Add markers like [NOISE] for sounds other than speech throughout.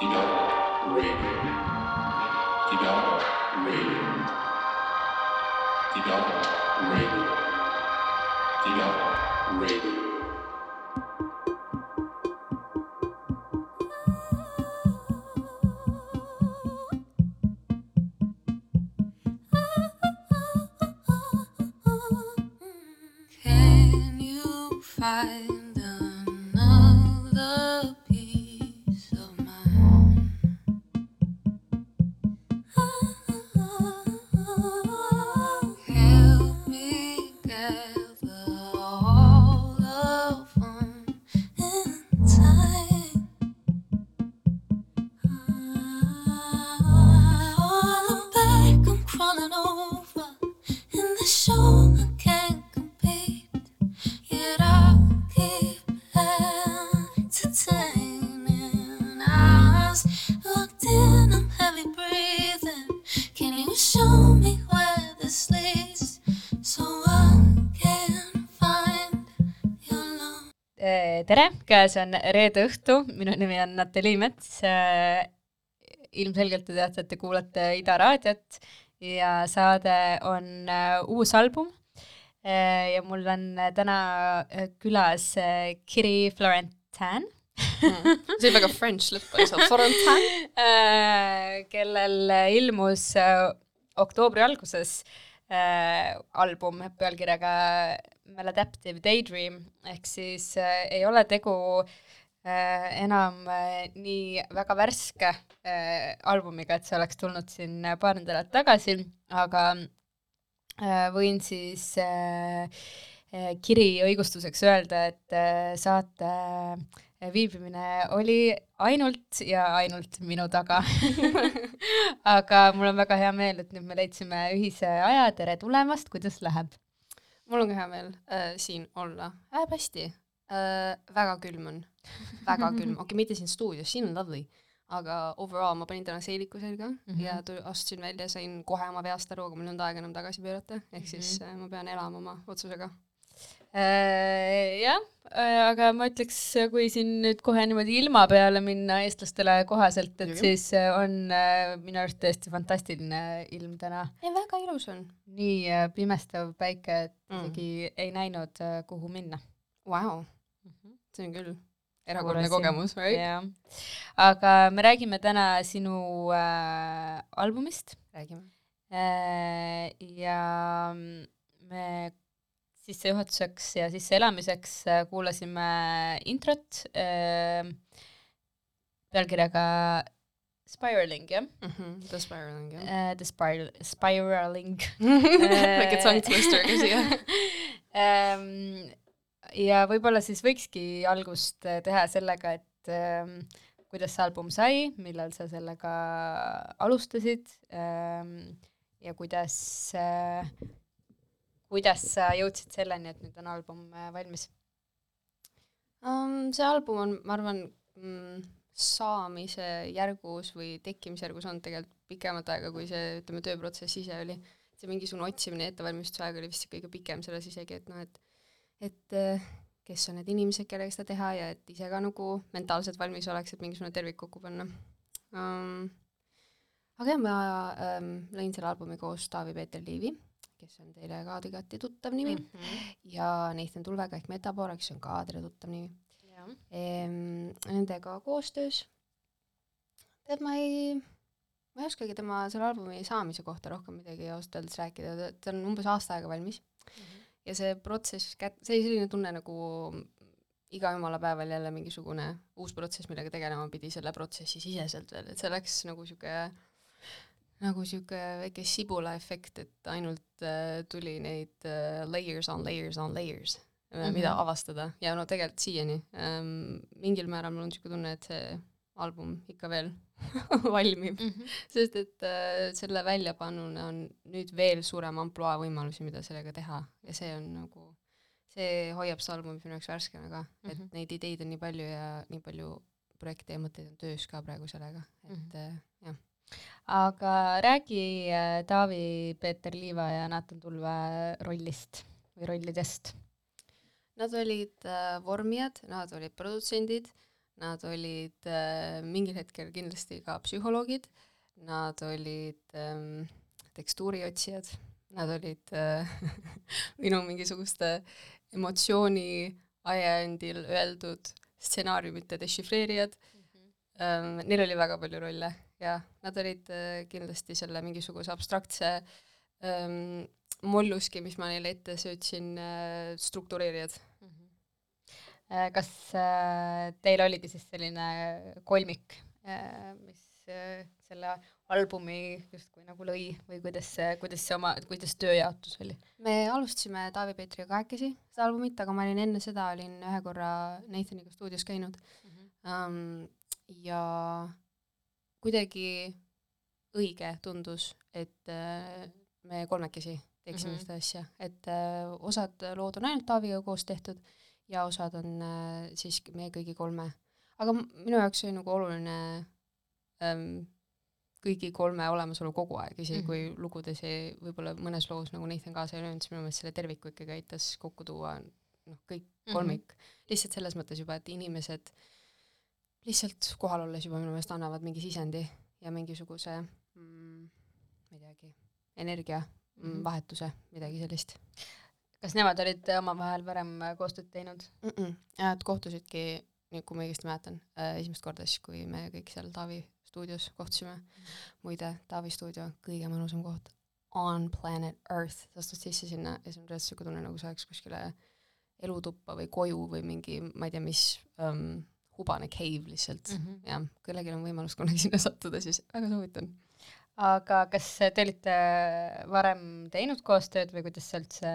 Radio. Tere, käes on reede õhtu, minu nimi on Natali Mets. ilmselgelt te teate, et te kuulate Ida raadiot ja saade on äh, uus album. ja mul on äh, täna äh, külas äh, Kiri Florentin see oli väga French lõpp oli seal, Forentin. [LAUGHS] äh, kellel ilmus äh, oktoobri alguses äh, album pealkirjaga Maladaptive Daydream ehk siis äh, ei ole tegu äh, enam äh, nii väga värske äh, albumiga, et see oleks tulnud siin paar nädalat tagasi, aga äh, võin siis äh, äh, kiri õigustuseks öelda, et äh, saate äh, viibimine oli ainult ja ainult minu taga [LAUGHS] [LAUGHS] aga mul on väga hea meel, et nüüd me leidsime ühise aja, tere tulemast, kuidas läheb? mul on ka hea meel äh, siin olla, läheb hästi äh,. väga külm on, väga [LAUGHS] külm, okei okay,, mitte siin stuudios, siin on lovely, aga overall ma panin täna seeliku selga mm. -hmm. ja tu- astusin välja, sain kohe oma veast aru, aga mul ei olnud aega enam tagasi pöörata, ehk siis äh, ma pean elama oma otsusega. Äh, jah, aga ma ütleks, kui siin nüüd kohe niimoodi ilma peale minna eestlastele kohaselt, et Muidugi. siis äh, on äh, minu arust tõesti fantastiline ilm täna. ei, väga ilus on nii äh, pimestav päike, et Mm. isegi ei näinud, kuhu minna. wow.. see on küll erakordne kogemus, right? jah, aga me räägime täna sinu äh, albumist räägime. äh, ja me sissejuhatuseks ja sisseelamiseks äh, kuulasime introt äh, pealkirjaga Spiraling, jah Mm -hmm. The Spiraling, jah. uh,. The spiral, spiraling [LAUGHS] väike tongue twister ka siia. ähm,. ja võib-olla siis võikski algust äh, teha sellega, et ähm, kuidas see album sai, millal sa sellega alustasid ähm, ja kuidas äh,, kuidas sa jõudsid selleni, et nüüd on album äh, valmis um,. see album on, ma arvan mm,, saamise järgus või tekkimise järgus on tegelikult pikemat aega, kui see, ütleme, tööprotsess ise oli. see mingisugune otsimine ja ettevalmistuse aeg oli vist kõige pikem selles isegi, et noh, et et äh, kes on need inimesed, kellega seda teha ja et ise ka nagu mentaalselt valmis oleks, et mingisugune tervik kokku panna um,. aga jah, ma ähm, lõin selle albumi koos Taavi-Peeter Liivi, kes on teile ka igati tuttav nimi mm. -hmm. ja Nathan Tulvega ehk Metapoora, kes on ka teile tuttav nimi jah, ehm,. Nendega koostöös. tead, ma ei, ma ei oskagi tema selle albumi saamise kohta rohkem midagi ausalt öeldes rääkida, ta on umbes aasta aega valmis ja see protsess kät-, see oli selline tunne nagu iga jumala päeval jälle mingisugune uus protsess, millega tegelema pidi selle protsessi siseselt veel, et see läks nagu sihuke nagu sihuke väike sibulaefekt, et ainult äh, tuli neid äh, layers on layers on layers mm, Mhm. -hmm. mida avastada ja no tegelikult siiani ähm, mingil määral mul on sihuke tunne, et see album ikka veel [LAUGHS] valmib, mm. -hmm. sest et äh, selle väljapanuna on nüüd veel suurem ampluaa võimalusi, mida sellega teha ja see on nagu, see hoiab seda albumit minu jaoks värskena ka, et Mhm. neid ideid on nii palju ja nii palju projekte ja mõtteid on töös ka praegu sellega, et Mhm. äh, jah. Aga räägi äh, Taavi-Peeter Liiva ja Naatan Tulve rollist või rollidest. Nad olid äh, vormijad, nad olid produtsendid, nad olid äh, mingil hetkel kindlasti ka psühholoogid, nad olid ähm, tekstuuriotsijad, nad olid äh, [LAUGHS] minu mingisuguste emotsiooni ajendil öeldud stsenaariumite dešifreerijad. Ähm,, neil oli väga palju rolle ja nad olid äh, kindlasti selle mingisuguse abstraktse ähm, molluski, mis ma neile ette söötsin äh,, struktureerijad Äh, kas äh, teil oligi siis selline kolmik, äh, mis äh, selle albumi justkui nagu lõi või kuidas see, kuidas see oma, kuidas tööjaotus oli? me alustasime Taavi Peetriga kahekesi seda albumit, aga ma olin enne seda, olin ühe korra Nathaniga stuudios käinud mm. -hmm. Um, ja kuidagi õige tundus, et uh, me kolmekesi teeksime mm -hmm. seda asja, et uh, osad lood on ainult Taaviga koos tehtud ja osad on uh, siis meie kõigi kolme. aga minu jaoks oli nagu oluline um, kõigi kolme olemasolu kogu aeg, isegi mm -hmm. kui lugudes ei, võib-olla mõnes loos nagu Nathan kaasa ei löönud, siis minu meelest selle terviku ikkagi aitas kokku tuua noh, kõik kolmik mm. -hmm. lihtsalt selles mõttes juba, et inimesed lihtsalt kohal olles juba minu meelest annavad mingi sisendi ja mingisuguse mm, ma ei teagi, energia mm, Mhm. vahetuse, midagi sellist kas nemad olid omavahel varem äh, koostööd teinud? mm. -mm. et kohtusidki, kui ma õigesti mäletan äh,, esimest korda siis, kui me kõik seal Taavi stuudios kohtusime mm. -hmm. muide, Taavi stuudio, kõige mõnusam koht on planet Earth, sa astud sisse sinna ja sul on tõesti siuke tunne, nagu sa oleks kuskile elutuppa või koju või mingi, ma ei tea, mis um, hubane cave lihtsalt mm. -hmm. jah, kellelgi on võimalus kunagi sinna sattuda, siis väga soovitan. aga kas te olite varem teinud koostööd või kuidas sa üldse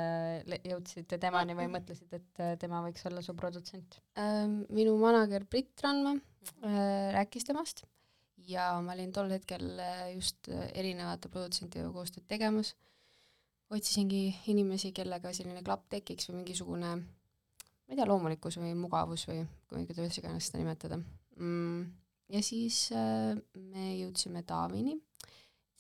jõudsite temani või mõtlesid, et äh, tema võiks olla su produtsent? Ähm, minu manager Brit Randma äh, rääkis temast ja ma olin tol hetkel äh, just erinevate produtsentidega koostööd tegemas. otsisingi inimesi, kellega selline klapp tekiks või mingisugune, ma ei tea, loomulikkus või mugavus või kui- kuidas iganes seda nimetada mm,. ja siis äh, me jõudsime Taavini,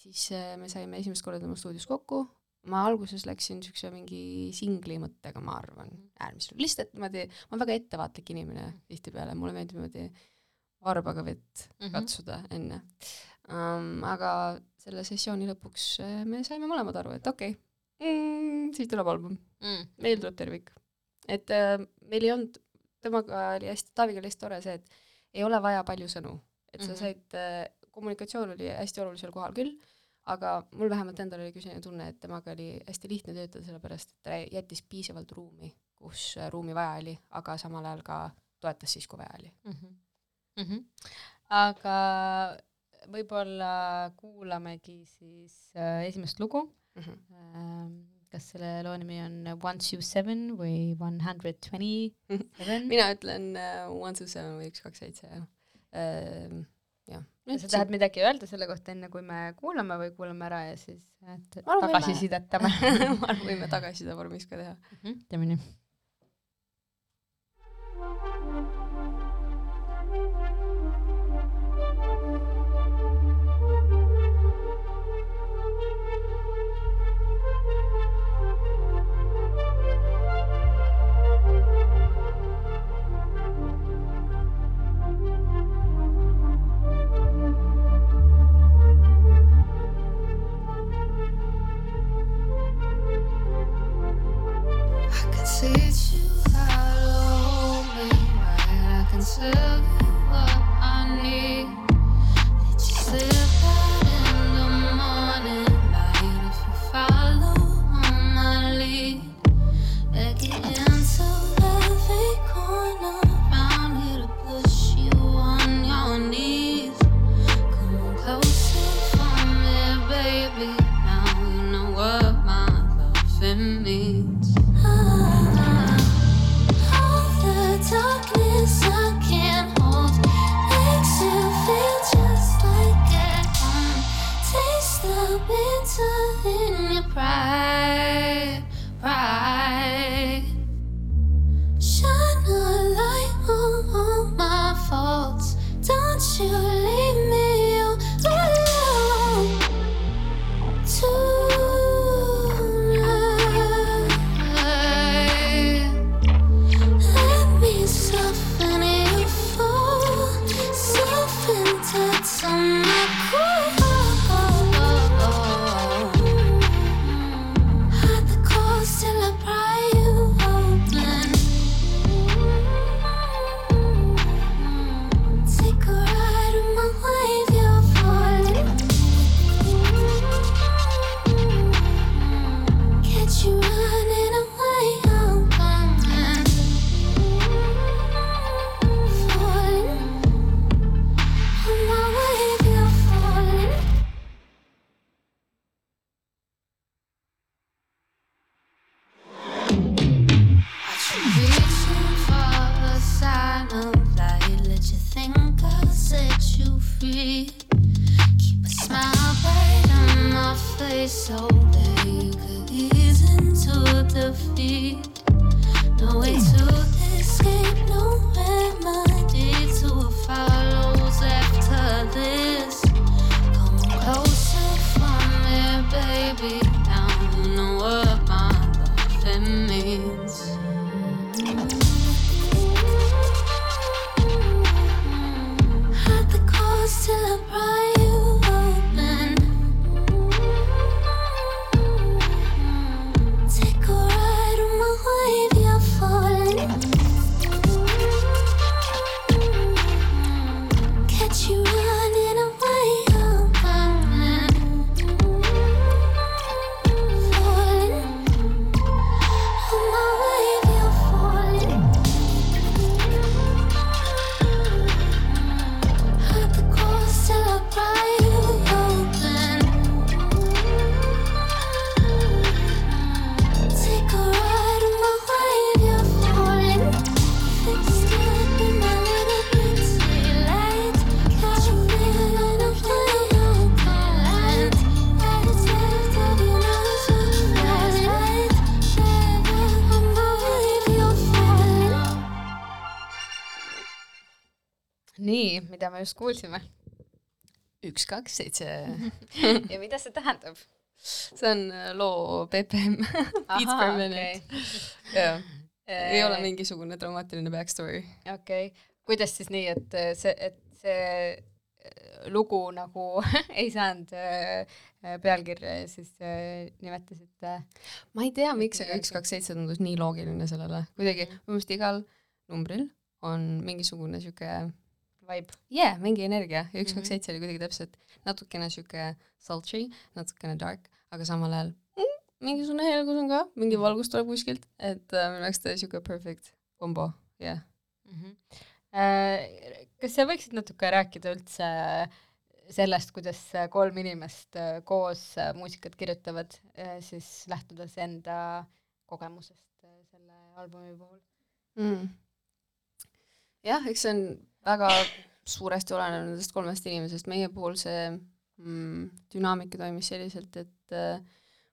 siis äh, me saime esimest korda tema stuudios kokku, ma alguses läksin niisuguse mingi singli mõttega, ma arvan, äärmiselt, lihtsalt niimoodi, ma olen väga ettevaatlik inimene tihtipeale, mulle meeldib niimoodi varbaga vett Mhm. katsuda enne um,. aga selle sessiooni lõpuks äh, me saime mõlemad aru, et okei okay, mm,, siit tuleb album, mm. meil tuleb tervik. et äh, meil ei olnud, temaga oli hästi, Taaviga oli hästi tore see, et ei ole vaja palju sõnu, et sa Mhm. said äh,, kommunikatsioon oli hästi olulisel kohal küll, aga mul vähemalt endal oli selline tunne, et temaga oli hästi lihtne töötada, sellepärast et ta jättis piisavalt ruumi, kus äh, ruumi vaja oli, aga samal ajal ka toetas siis, kui vaja oli. mm. -hmm. Mm -hmm. aga võib-olla kuulamegi siis äh, esimest lugu Mm -hmm. ähm,. Kas selle loo nimi on One Two Seven või One Hundred Twenty Seven? [LAUGHS] mina ütlen uh, one to seven või üks, kaks, seitse ja uh, jah. sa tahad midagi öelda selle kohta, enne kui me kuulame või kuulame ära ja siis et Ma arvan, võime- tagasisidetame ma arvan, võime tagasiside vormis ka teha. Mhm, teeme nii. Right. う just kuulsime üks, kaks, seitse. [LAUGHS] ja mida see tähendab? see on äh, loo BPM, beats per minute. jah, ei ole mingisugune dramaatiline backstory. okei okay., kuidas siis nii, et äh, see, et see äh, lugu nagu [LAUGHS] ei saanud äh, äh, pealkirja ja siis äh, nimetasite ma ei tea, miks, aga üks, kaks, seitse tundus nii loogiline sellele, kuidagi minu meelest igal numbril on mingisugune sihuke vibe. yeah, mingi energia ja üks, Mhm. kaks, seitse oli kuidagi täpselt natukene sihuke sultry, natukene dark, aga samal ajal mm, mingisugune helgus on ka, mingi valgus tuleb kuskilt, et äh, minu jaoks ta sihuke perfect kombo, jah yeah.. Mhm. Äh, kas sa võiksid natuke rääkida üldse sellest, kuidas kolm inimest äh, koos äh, muusikat kirjutavad, siis lähtudes enda kogemusest äh, selle albumi puhul? mm.. jah, eks see on väga suuresti olenev nendest kolmest inimesest, meie puhul see mm, dünaamika toimis selliselt, et äh,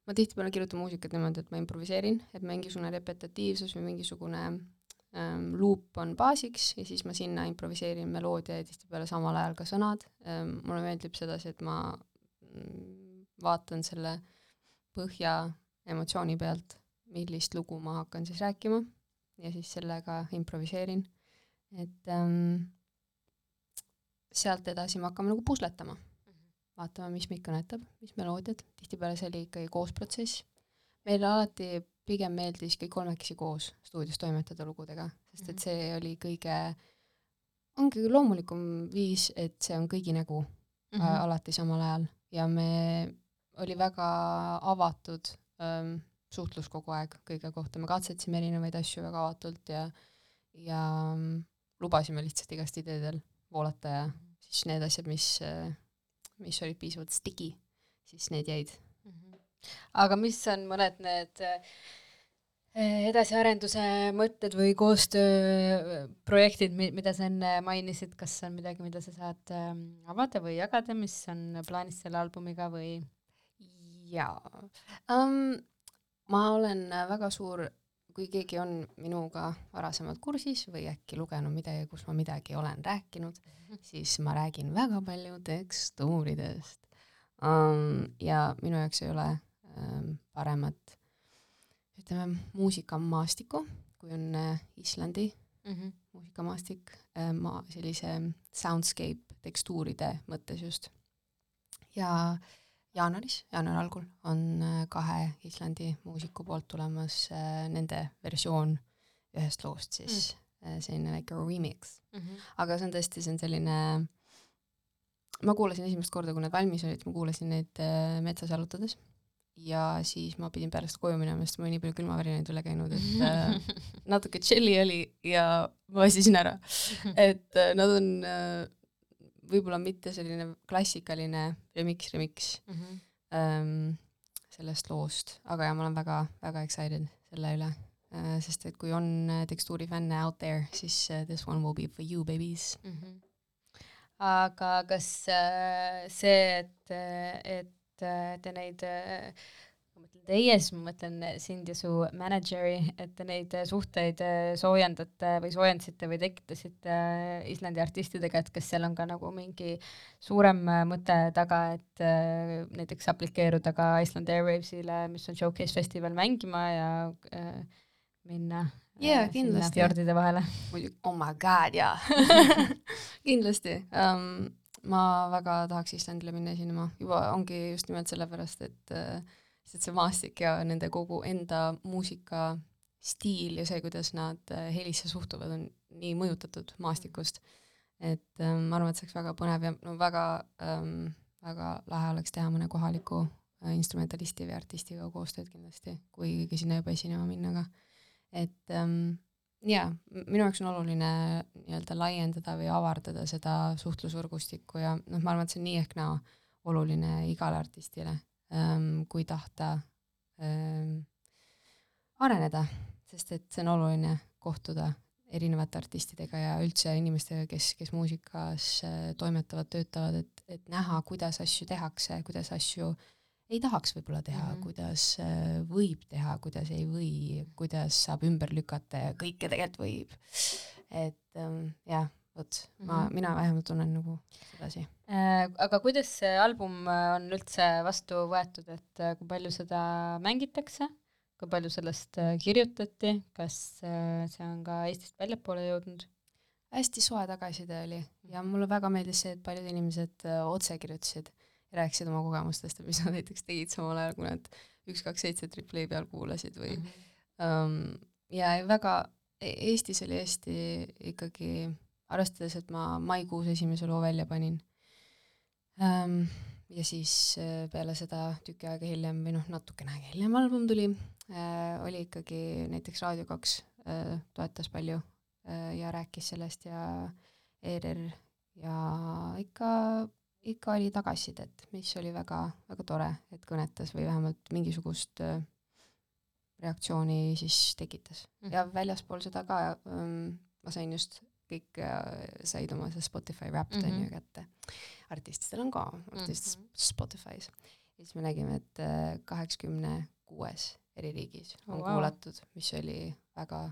ma tihtipeale kirjutan muusikat niimoodi, et ma improviseerin, et mingisugune repetitiivsus või mingisugune ähm, luup on baasiks ja siis ma sinna improviseerin meloodia ja tihtipeale samal ajal ka sõnad ähm,. mulle meeldib sedasi, et ma mm, vaatan selle põhja emotsiooni pealt, millist lugu ma hakkan siis rääkima ja siis sellega improviseerin. et ähm, sealt edasi me hakkame nagu pusletama. vaatame, mis meid kõnetab, mis meloodiad, tihtipeale see oli ikkagi koos protsess. meile alati pigem meeldis kõik kolmekesi koos stuudios toimetada lugudega, sest et see oli kõige, on kõige loomulikum viis, et see on kõigi nägu mm -hmm. alati samal ajal ja me, oli väga avatud ähm, suhtlus kogu aeg kõige kohta, me katsetasime erinevaid asju väga avatult ja ja mm, lubasime lihtsalt igast ideedel voolata ja siis need asjad, mis, mis olid piisavalt sticky, siis need jäid. aga mis on mõned need äh, edasiarenduse mõtted või koostööprojektid, mida sa enne mainisid, kas on midagi, mida sa saad ähm, avada või jagada, mis on plaanis selle albumiga või? jaa um,. ma olen väga suur, kui keegi on minuga varasemalt kursis või äkki lugenud midagi, kus ma midagi olen rääkinud, siis ma räägin väga palju tekstuuridest um,. ja minu jaoks ei ole um, paremat, ütleme, muusikamaastikku, kui on äh, Islandi muusikamaastik äh,, ma sellise soundscape tekstuuride mõttes just. ja jaanuaris, jaanuari algul on äh, kahe Islandi muusiku poolt tulemas äh, nende versioon ühest loost siis mm., selline väike remix. aga see on tõesti, see on selline, ma kuulasin esimest korda, kui need valmis olid, ma kuulasin neid äh, metsas jalutades ja siis ma pidin pärast koju minema, sest mul oli nii palju külmavärinaid üle käinud, et äh, [LAUGHS] natuke tšelli oli ja ma väsisin ära. [LAUGHS] et äh, nad on äh, võib-olla mitte selline klassikaline remix, remix ähm, sellest loost, aga ja ma olen väga-väga excited selle üle. Äh,, sest et kui on äh, tekstuurifänne out there, siis äh, this one will be for you babies. aga kas äh, see, et, et äh, te neid äh, ma mõtlen teie, siis ma mõtlen sind ja su manager'i, et te neid suhteid äh, soojendate või soojendasite või tekitasite Islandi artistidega, et kas seal on ka nagu mingi suurem mõte taga, et näiteks aplikeeruda ka Iceland Airwavesile, mis on Showcase festival mängima ja minna sinna kindlasti. fjordide vahele? oh my god, jaa [LAUGHS] kindlasti um,. ma väga tahaks Islandile minna esinema, juba ongi just nimelt sellepärast, et äh, lihtsalt see maastik ja nende kogu enda muusika stiil ja see, kuidas nad äh, helisse suhtuvad, on nii mõjutatud maastikust. et ähm, ma arvan, et see oleks väga põnev ja no väga ähm,, väga lahe oleks teha mõne kohaliku äh, instrumentalisti või artistiga koostööd kindlasti, kui keegi sinna juba esinema minna ka. et ähm, jaa, minu jaoks on oluline nii-öelda laiendada või avardada seda suhtlusvõrgustikku ja noh, ma arvan, et see on nii ehk naa oluline igale artistile kui tahta ähm, areneda, sest et see on oluline kohtuda erinevate artistidega ja üldse inimestega, kes, kes muusikas äh, toimetavad, töötavad, et, et näha, kuidas asju tehakse, kuidas asju ei tahaks võib-olla teha mm. -hmm. kuidas äh, võib teha, kuidas ei või, kuidas saab ümber lükata ja kõike tegelikult võib. et ähm, jah, vot ma, Mhm. mina vähemalt tunnen nagu sedasi. Äh, aga kuidas see album äh, on üldse vastu võetud, et äh, kui palju seda mängitakse, kui palju sellest äh, kirjutati, kas see on ka Eestist väljapoole jõudnud? hästi soe tagasiside oli ja mulle väga meeldis see, et paljud inimesed otse kirjutasid ja rääkisid oma kogemustest, et mis nad näiteks tegid samal ajal, kui nad üks, kaks, seitse Triple A peal kuulasid või Mhm. um, ja väga, Eestis oli hästi ikkagi, arvestades, et ma maikuus esimese loo välja panin um, ja siis äh, peale seda tüki aega hiljem või noh, natukene aega hiljem album tuli äh,, oli ikkagi näiteks Raadio kaks äh, toetas palju äh, ja rääkis sellest ja ERR ja ikka, ikka oli tagasisidet, mis oli väga, väga tore, et kõnetas või vähemalt mingisugust äh, reaktsiooni siis tekitas mm. -hmm. ja väljaspool seda ka ähm, ma sain just kõik äh, said oma see Spotify Wrapped on Mhm. ju kätte. artistidel on ka artist Mhm. Spotify's. ja siis me nägime, et kaheksakümne kuues eri riigis on Oh, wow. kuulatud, mis oli väga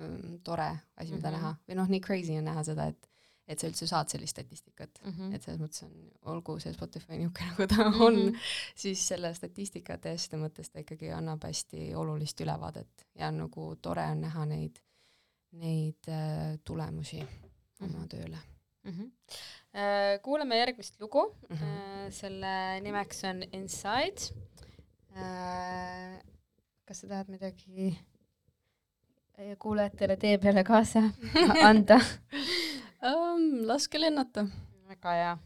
ähm, tore asi, mida Mhm. näha või noh, nii crazy on näha seda, et et sa üldse saad sellist statistikat Mm -hmm. et selles mõttes on, olgu see Spotify niisugune, [LAUGHS] nagu ta on mm, -hmm. siis selle statistikate asjade mõttes ta ikkagi annab hästi olulist ülevaadet ja nagu tore on näha neid, neid äh, tulemusi oma Mhm. tööle mm. -hmm. kuulame järgmist lugu mm. -hmm. äh,, selle nimeks on Inside äh,. kas sa tahad midagi äh, kuulajatele tee peale kaasa anda? um,. laske lennata. väga hea.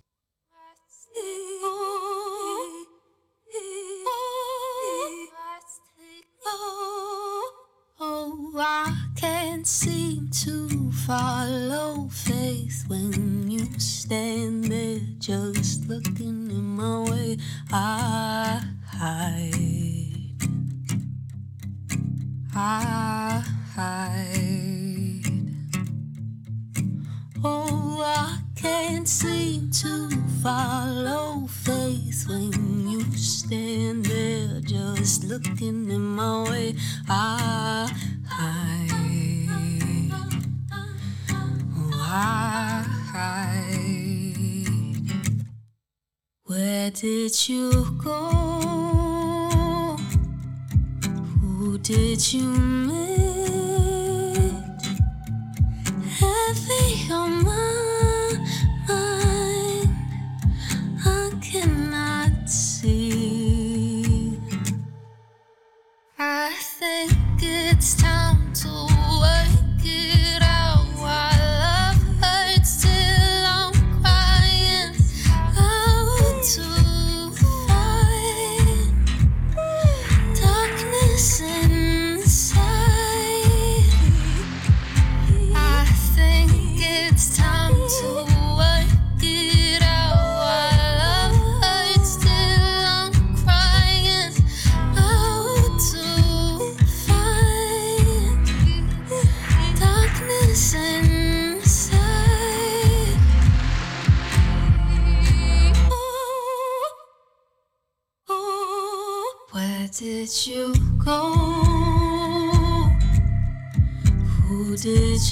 Oh, I can't seem to follow faith when you stand there just looking in my way. I hide. I hide. Oh, I can't seem to follow faith when you stand there just looking in my way. I hide. Hide. Where did you go? Who did you meet? Heavy on my mind, I cannot see. I think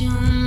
you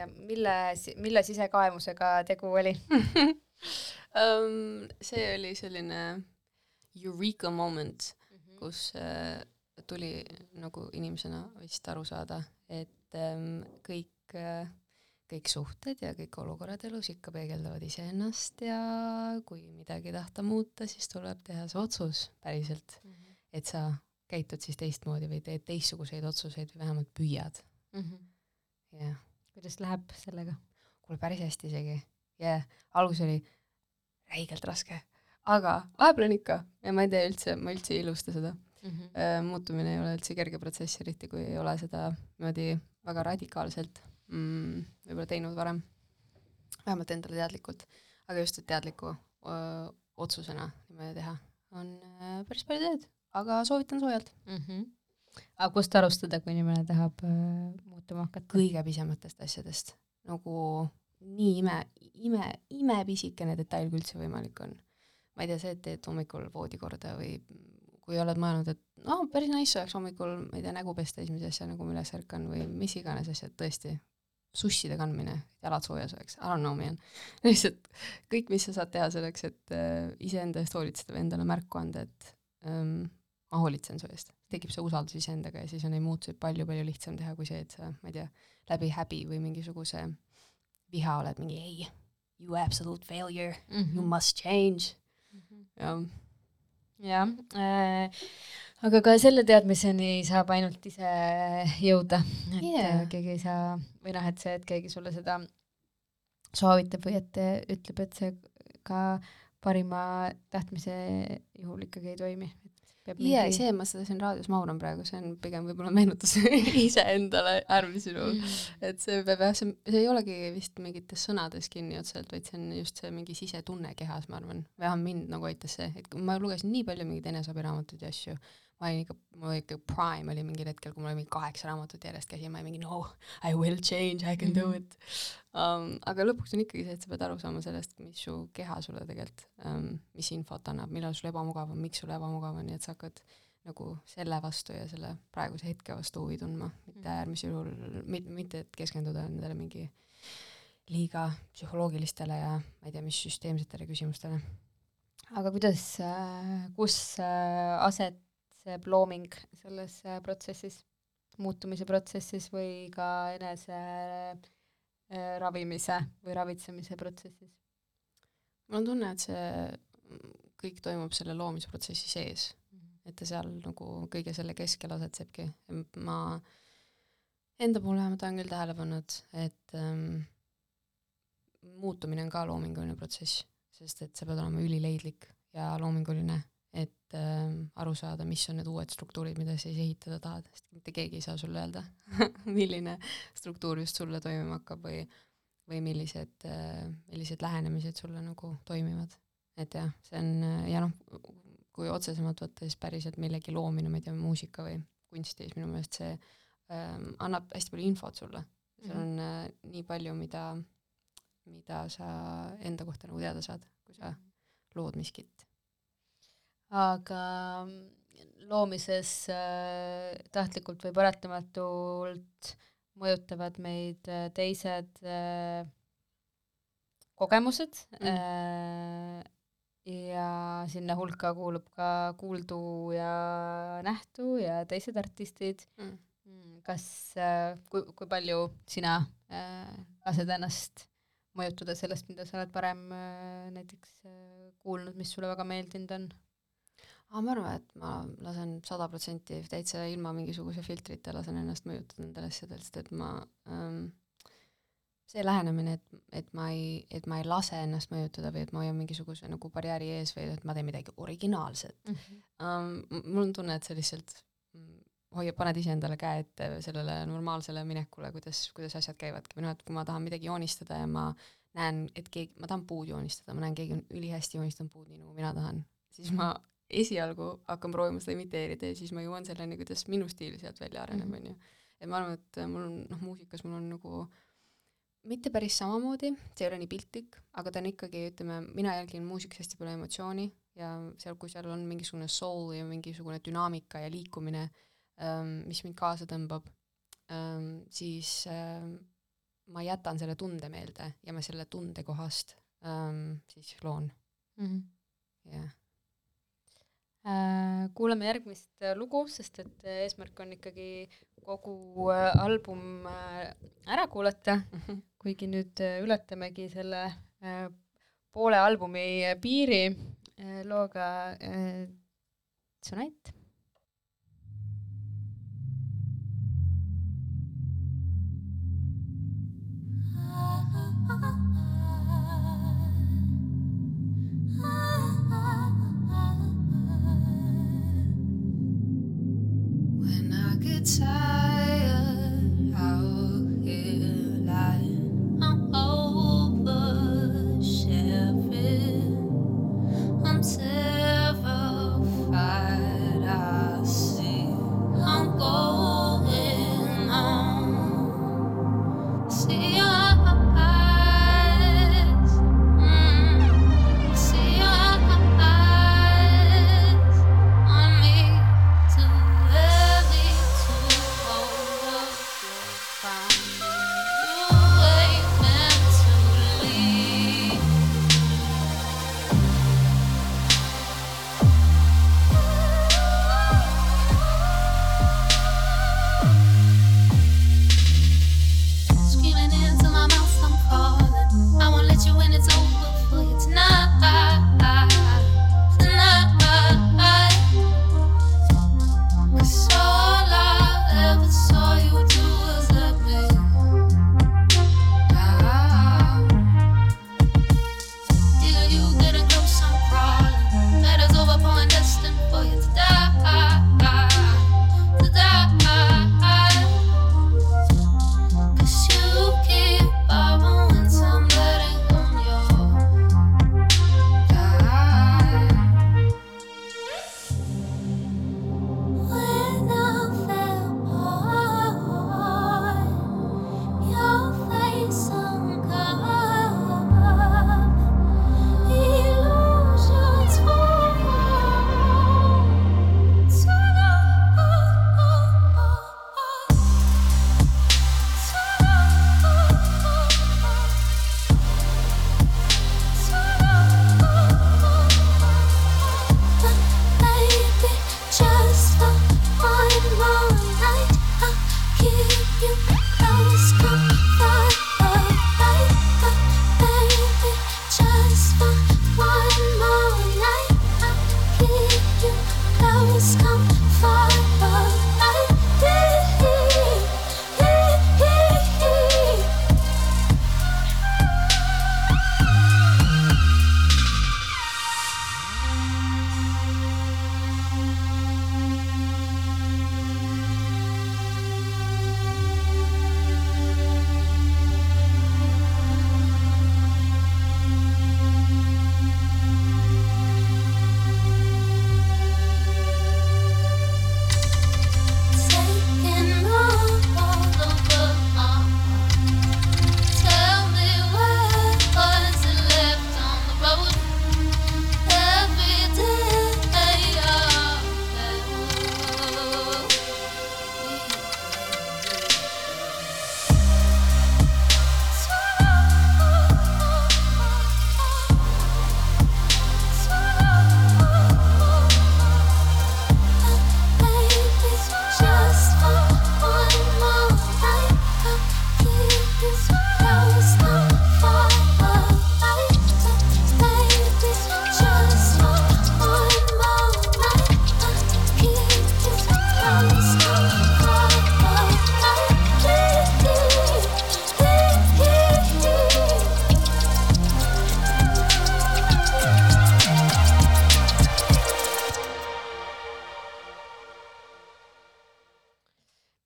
ja mille, mille sisekaemusega tegu oli? [LAUGHS] um,. see oli selline eureka moment, kus äh, tuli nagu inimesena vist aru saada, et ähm, kõik äh, kõik suhted ja kõik olukorrad elus ikka peegeldavad iseennast ja kui midagi tahta muuta, siis tuleb teha see otsus päriselt, et sa käitud siis teistmoodi või teed teistsuguseid otsuseid või vähemalt püüad. jah, kuidas läheb sellega? kuule päris hästi isegi. jah, algus oli räigelt raske, aga vahepeal on ikka ja ma ei tee üldse, ma üldse ei ilusta seda. muutumine ei ole üldse kerge protsess, eriti kui ei ole seda niimoodi väga radikaalselt mm, võib-olla teinud varem. vähemalt endale teadlikult, aga just, et teadliku öö, otsusena niimoodi teha on öö, päris palju tööd, aga soovitan soojalt. Aga kust alustada, kui inimene tahab äh, muutuma hakata? kõige pisematest asjadest, nagu nii ime, ime, imepisikene detail, kui üldse võimalik on. ma ei tea, see, et teed hommikul voodi korda või kui oled mõelnud, et noh, päris nice oleks hommikul, ma ei tea, nägu pesta esimese asjana, kui ma üles ärkan või mis iganes asjad, tõesti, susside kandmine, jalad soojas oleks, I don't know man. [LAUGHS] lihtsalt kõik, mis sa saad teha selleks, et äh, iseenda eest hoolitseda või endale märku anda, et ähm, ma hoolitsen su eest. Tekib see usaldus iseendaga ja siis on neid muutuseid palju-palju lihtsam teha kui see, et sa, ma ei tea, läbi häbi või mingisuguse viha oled mingi ei, you absolute failure, you must change. jah, jah äh,, aga ka selle teadmiseni saab ainult ise jõuda, et yeah. keegi ei saa või noh, et see, et keegi sulle seda soovitab või et ütleb, et see ka parima tahtmise juhul ikkagi ei toimi. Ja see, ma seda siin raadios mauran praegu, see on pigem võib-olla meenutus [LAUGHS] iseendale äärmisel juhul. et see peab jah, see, see ei olegi vist mingites sõnades kinni otseselt, vaid see on just see mingi sisetunne kehas, ma arvan. vähemalt mind nagu aitas see, et ma lugesin nii palju mingeid eneseabiraamatuid ja asju, ma olin ikka, mul ikka prime oli mingil hetkel, kui mul oli mingi kaheksa raamatut järjest käsil, ma olin mingi no I will change, I can do it um,. aga lõpuks on ikkagi see, et sa pead aru saama sellest, mis su keha sulle tegelikult um,, mis infot annab, millal sul ebamugav on, miks sul ebamugav on, nii et sa hakkad nagu selle vastu ja selle praeguse hetke vastu huvi tundma, mitte äärmisel juhul, mitte, mitte et keskenduda nendele mingi liiga psühholoogilistele ja ma ei tea, mis süsteemsetele küsimustele. aga kuidas, kus äh, asetseb looming selles protsessis, muutumise protsessis või ka enese äh, ravimise või ravitsemise protsessis? mul on tunne, et see mm, kõik toimub selle loomisprotsessi sees, et ta seal nagu kõige selle keskel asetsebki. ma enda puhul vähemalt olen küll tähele pannud, et ähm, muutumine on ka loominguline protsess, sest et sa pead olema ülileidlik ja loominguline, et ähm, aru saada, mis on need uued struktuurid, mida sa siis ehitada tahad, sest mitte keegi ei saa sulle öelda, [LAUGHS] milline struktuur just sulle toimima hakkab või või millised, millised lähenemised sulle nagu toimivad. et jah, see on ja noh, kui otsesemalt võtta, siis päriselt millegi loomine, ma ei tea, muusika või kunsti, siis minu meelest see ähm, annab hästi palju infot sulle. seal on äh, nii palju, mida, mida sa enda kohta nagu teada saad, kui sa lood miskit. Aga loomises äh, tahtlikult või paratamatult mõjutavad meid äh, teised äh, kogemused Mm. äh, ja sinna hulka kuulub ka kuuldu ja nähtu ja teised artistid Mm. Mm, kas äh,, kui, kui palju sina äh, lased ennast mõjutada sellest, mida sa oled varem äh, näiteks äh, kuulnud, mis sulle väga meeldinud on? Aga ma arvan, et ma lasen sada protsenti täitsa ilma mingisuguse filtrita lasen ennast mõjutada nendel asjadel, sest et ma ähm, see lähenemine, et, et ma ei, et ma ei lase ennast mõjutada või et ma hoian mingisuguse nagu barjääri ees või et ma teen midagi originaalset um,. mul on tunne, et see lihtsalt mm, hoiab, paned iseendale käe ette sellele normaalsele minekule, kuidas, kuidas asjad käivadki või noh, et kui ma tahan midagi joonistada ja ma näen, et keegi, ma tahan puud joonistada, ma näen, keegi on ülihästi joonistanud puud nii nagu mina tahan, siis ma esialgu hakkan proovima seda imiteerida ja siis ma jõuan selleni, kuidas minu stiil sealt välja areneb, Mhm. onju. et ma arvan, et mul on, noh, muusikas mul on nagu mitte päris samamoodi, see ei ole nii piltlik, aga ta on ikkagi, ütleme, mina jälgin muusikas hästi palju emotsiooni ja seal, kui seal on mingisugune soul ja mingisugune dünaamika ja liikumine, mis mind kaasa tõmbab, siis ähm, ma jätan selle tunde meelde ja ma selle tunde kohast ähm, siis loon, jah. Äh, kuulame järgmist äh, lugu, sest et äh, eesmärk on ikkagi kogu album ära kuulata, kuigi nüüd ületamegi selle poole albumi piiri looga Tonight.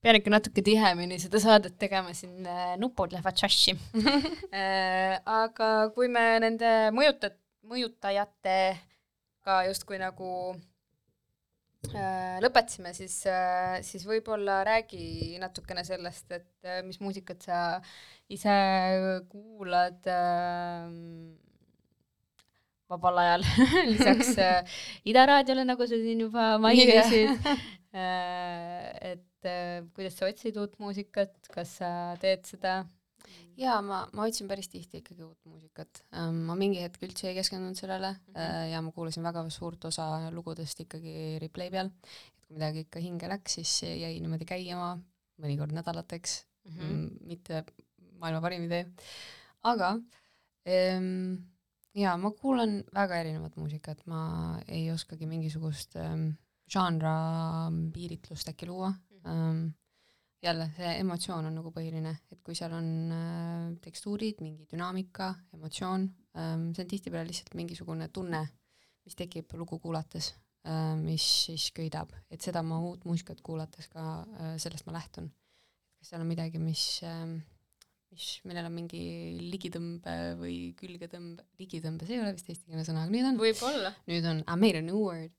Pean ikka natuke tihemini seda saadet tegema, siin äh, nupud lähevad šaši. [LAUGHS] Äh, aga kui me nende mõjutat-, mõjutajatega justkui nagu äh, lõpetasime, siis, siis võib-olla räägi natukene sellest, et mis muusikat sa ise kuulad vabal ajal [LAUGHS] lisaks [LAUGHS] Ida raadiole, nagu sa siin juba mainisid. Et et kuidas sa otsid uut muusikat, kas sa teed seda? jaa, ma, ma otsin päris tihti ikkagi uut muusikat. Ähm, ma mingi hetk üldse ei keskendunud sellele mm -hmm. ja ma kuulasin väga suurt osa lugudest ikkagi replay peal, et kui midagi ikka hinge läks, siis jäi niimoodi käima mõnikord nädalateks mhm. mm, -hmm. mitte maailma parim idee, aga ähm, jaa, ma kuulan väga erinevat muusikat, ma ei oskagi mingisugust ähm, žanra piiritlust äkki luua ähm,. jälle, see emotsioon on nagu põhiline, et kui seal on äh, tekstuurid, mingi dünaamika, emotsioon ähm,, see on tihtipeale lihtsalt mingisugune tunne, mis tekib lugu kuulates äh,, mis siis köidab, et seda ma uut muusikat kuulates ka äh,, sellest ma lähtun. kas seal on midagi, mis äh, mis, millel on mingi ligitõmbe või külgetõmbe, ligitõmbe, see ei ole vist eestikeelne sõna, aga nüüd on. võib-olla. nüüd on, I made a new word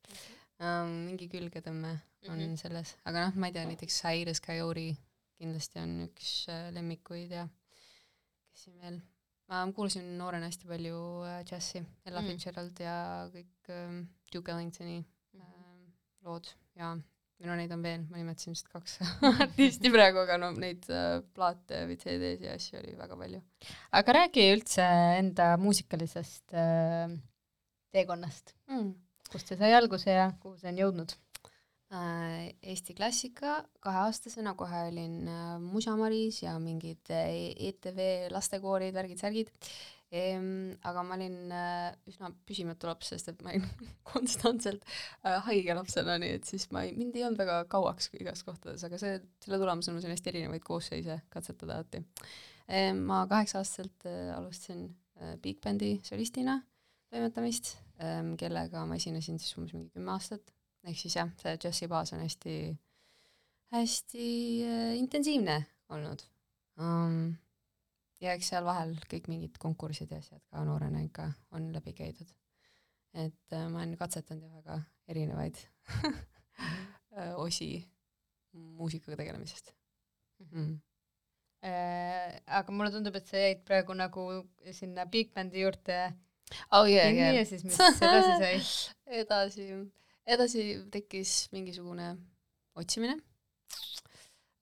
um,. mingi külgetõmme on mm -hmm. selles, aga noh, ma ei tea, näiteks Cyrus Coyote kindlasti on üks äh, lemmikuid ja kes siin veel, ma kuulasin noorena hästi palju äh, džässi, Ella mm. Fitzgerald ja kõik äh, Duke Ellingtoni mm -hmm. äh, lood ja või no neid on veel, ma nimetasin vist kaks [LAUGHS] artisti praegu, aga no neid äh, plaate või CD-sid ja asju oli väga palju. aga räägi üldse enda muusikalisest äh, teekonnast mm., kust see sai alguse ja kuhu see on jõudnud? Äh, Eesti klassika, kaheaastasena kohe olin äh, Musamaris ja mingid ETV e lastekoorid, värgid-särgid ehm,. aga ma olin äh, üsna püsimatu laps, sest et ma olin [LAUGHS] konstantselt haige lapsena, nii et siis ma ei, mind ei olnud väga kauaks igas kohtades, aga see, selle tulemusena ma sain hästi erinevaid koosseise katsetada alati ehm,. ma kaheksa-aastaselt alustasin Big Bandi solistina toimetamist, kellega ma esinesin siis umbes mingi kümme aastat ehk siis jah, see džässi baas on hästi, hästi äh, intensiivne olnud um,. ja eks seal vahel kõik mingid konkursid ja asjad ka noorena ikka on läbi käidud. et äh, ma olen katsetanud ju väga erinevaid [LAUGHS] äh, osi muusikaga tegelemisest mm. -hmm. Aga mulle tundub, et sa jäid praegu nagu sinna Big Bandi juurde oh, yeah, yeah. ja siis mis edasi sai [LAUGHS] edasi edasi tekkis mingisugune otsimine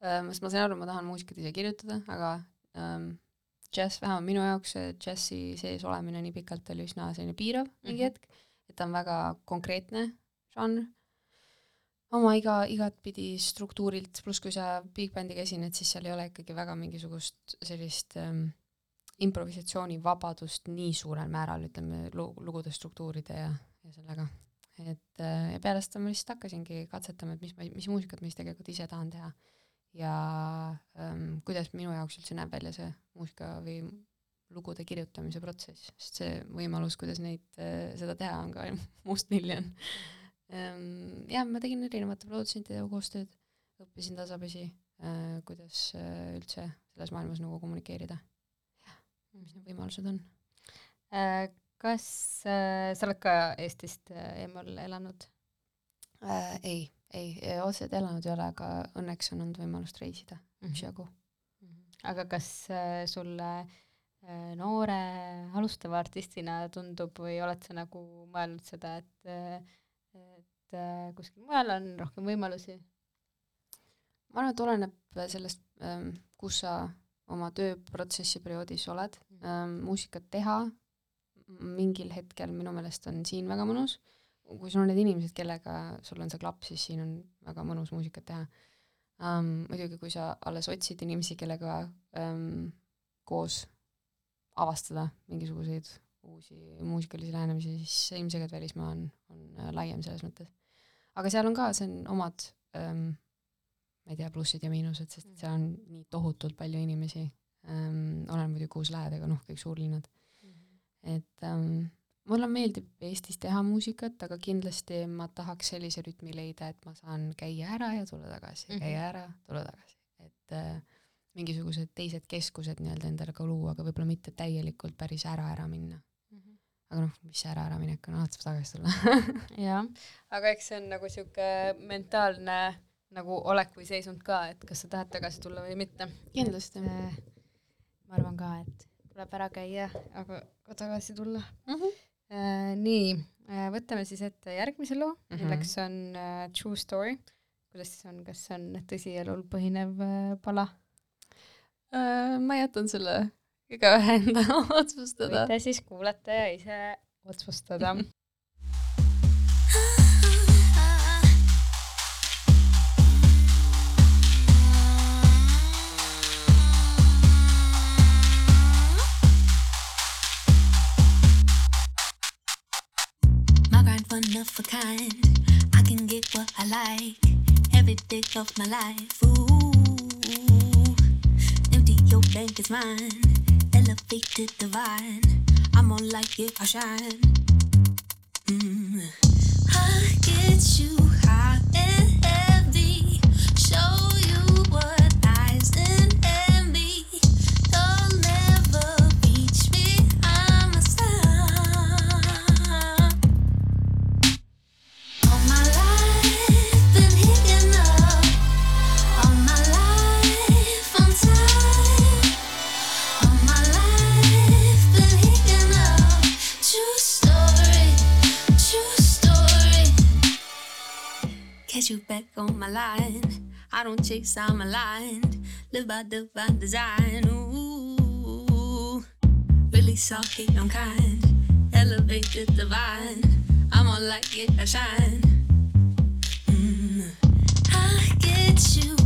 ähm,, sest ma sain aru, ma tahan muusikat ise kirjutada, aga ähm, džäss, vähemalt minu jaoks see džässi sees olemine nii pikalt oli üsna selline piirav mingi mm -hmm. hetk, et ta on väga konkreetne žanr, oma iga, igatpidi struktuurilt, pluss kui sa big band'iga esined, siis seal ei ole ikkagi väga mingisugust sellist ähm, improvisatsioonivabadust nii suurel määral, ütleme, lugude struktuuride ja, ja sellega et äh, ja peale seda ma lihtsalt hakkasingi katsetama, et mis ma, mis muusikat ma siis tegelikult ise tahan teha. ja ähm, kuidas minu jaoks üldse näeb välja see muusika või lugude kirjutamise protsess, sest see võimalus, kuidas neid äh,, seda teha, on ka [LAUGHS] mustmiljon ähm,. jah, ma tegin erinevate produtsentidega koostööd, õppisin tasapisi äh,, kuidas äh, üldse selles maailmas nagu kommunikeerida. Mis need võimalused on äh, kas äh, sa oled ka Eestist äh, eemal elanud ei, ei, otseselt elanud ei ole, aga õnneks on olnud võimalust reisida mhm. üksjagu mm -hmm.. aga kas sulle äh, noore alustava artistina tundub või oled sa nagu mõelnud seda, et et kuskil mujal on rohkem võimalusi? ma arvan, et oleneb sellest ähm,, kus sa oma tööprotsessi perioodis oled mm, ähm, muusikat teha mingil hetkel minu meelest on siin väga mõnus, kui sul on need inimesed, kellega sul on see klapp, siis siin on väga mõnus muusikat teha um,. muidugi, kui sa alles otsid inimesi, kellega um, koos avastada mingisuguseid uusi muusikalisi lähenemisi, siis ilmselgelt välismaa on, on äh, laiem selles mõttes. aga seal on ka, see on omad um, ma ei tea, plussid ja miinused, sest seal on nii tohutult palju inimesi. Um,, oleneb muidugi, kuhu sa lähed, aga noh, kõik suurlinnad. Et ähm, mulle meeldib Eestis teha muusikat, aga kindlasti ma tahaks sellise rütmi leida, et ma saan käia ära ja tulla tagasi mm, -hmm. käia ära, tulla tagasi, äh, mingisugused teised keskused nii-öelda endale ka luua, aga võib-olla mitte täielikult päris ära ära minna. aga noh, mis see ära ära minek on, alati saab tagasi tulla. [LAUGHS] Jah, aga eks see on nagu sihuke mentaalne nagu olek või seisund ka, et kas sa tahad tagasi tulla või mitte. kindlasti. ma arvan ka, et tuleb ära käia, aga ka tagasi tulla mm. -hmm. nii, võtame siis ette järgmise loo mm. -hmm. milleks on uh, True Story. kuidas siis on, kas see on tõsielul põhinev uh, pala? Äh, ma jätan selle igaühe enda [LAUGHS] otsustada. võite siis kuulata ja ise otsustada [LAUGHS] like every day of my life. Ooh, empty your bank is mine. Elevated divine. I'm on like it, I shine. Mm. I get you you back on my line. I don't chase, I'm aligned. Live by divine design. Ooh, really soft, I'm kind. Elevate the divine. I'm on like it, I shine. Mm. I get you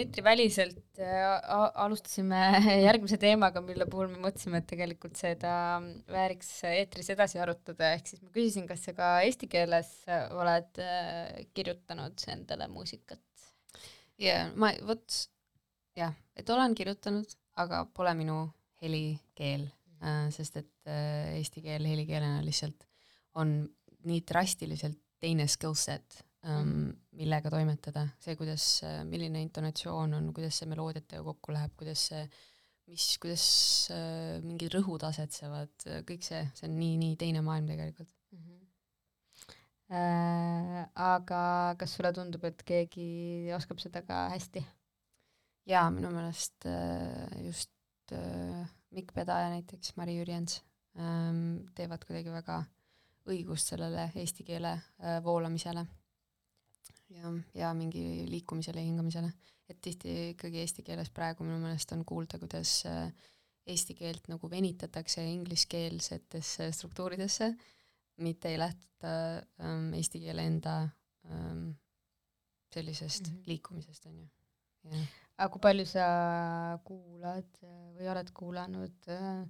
eetriväliselt äh, alustasime [LAUGHS] järgmise teemaga, mille puhul me mõtlesime, et tegelikult seda vääriks eetris edasi arutada, ehk siis ma küsisin, kas sa ka eesti keeles oled äh, kirjutanud endale muusikat? ja ma, vot jah, et olen kirjutanud, aga pole minu helikeel äh,, sest et eesti keel helikeelena lihtsalt on nii drastiliselt teine skill set millega toimetada, see, kuidas, milline intonatsioon on, kuidas see meloodiatega kokku läheb, kuidas see, mis, kuidas äh, mingid rõhud asetsevad, kõik see, see on nii-nii teine maailm tegelikult. Äh, aga kas sulle tundub, et keegi oskab seda ka hästi? jaa, minu meelest äh, just äh, Mikk Pedaja näiteks, Mari Jürjens ähm, teevad kuidagi väga õigust sellele eesti keele äh, voolamisele ja, ja mingi liikumisele hingamisele. et tihti ikkagi eesti keeles praegu minu meelest on kuulda, kuidas äh, eesti keelt nagu venitatakse ingliskeelsetesse struktuuridesse, mitte ei lähtuta ähm, eesti keele enda ähm, sellisest mm. -hmm. liikumisest, on ju. aga kui palju sa kuulad äh, või oled kuulanud äh,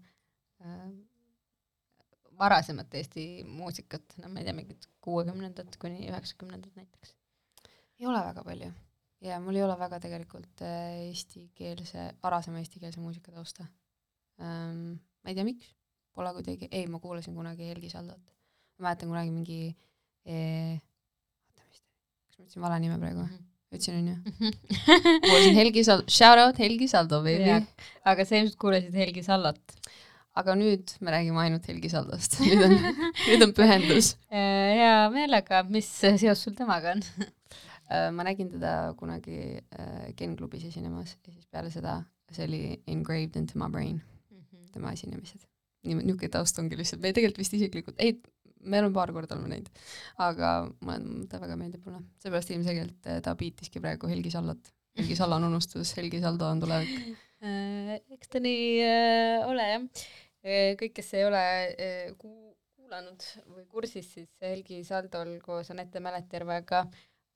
äh, varasemat Eesti muusikat, no ma ei tea, mingit kuuekümnendat kuni üheksakümnendat näiteks? Ei ole väga palju ja mul ei ole väga tegelikult äh, eestikeelse, varasema eestikeelse muusika tausta ähm,. ma ei tea, miks, pole kuidagi, ei, ma kuulasin kunagi Helgi Saldot. ma mäletan kunagi mingi eh,, oota, mis ta, kas ma ütlesin vale nime praegu? ütlesin onju. [LAUGHS] kuulasin Helgi Sal-, shout out Helgi Saldo, baby aga sa ilmselt kuulasid Helgi Sallot. aga nüüd me räägime ainult Helgi Saldost. nüüd on, [LAUGHS] nüüd on pühendus. hea meelega, mis seos sul temaga on? [LAUGHS] Äh, ma nägin teda kunagi äh, Ken klubis esinemas ja siis peale seda see oli engraved into my brain, tema esinemised. nii, niisugune taust ongi lihtsalt, me tegelikult vist isiklikult, ei, me oleme paar korda oleme näinud, aga ma ta väga meeldib mulle, seepärast ilmselgelt äh, ta biitiski praegu Helgi Sallot. Helgi Salla on unustus, Helgi Saldo on tulevik. [LAUGHS] eks ta nii äh, ole jah. kõik, kes ei ole äh, ku- kuulanud või kursis, siis Helgi Saldol koos Anette Mäletjärvega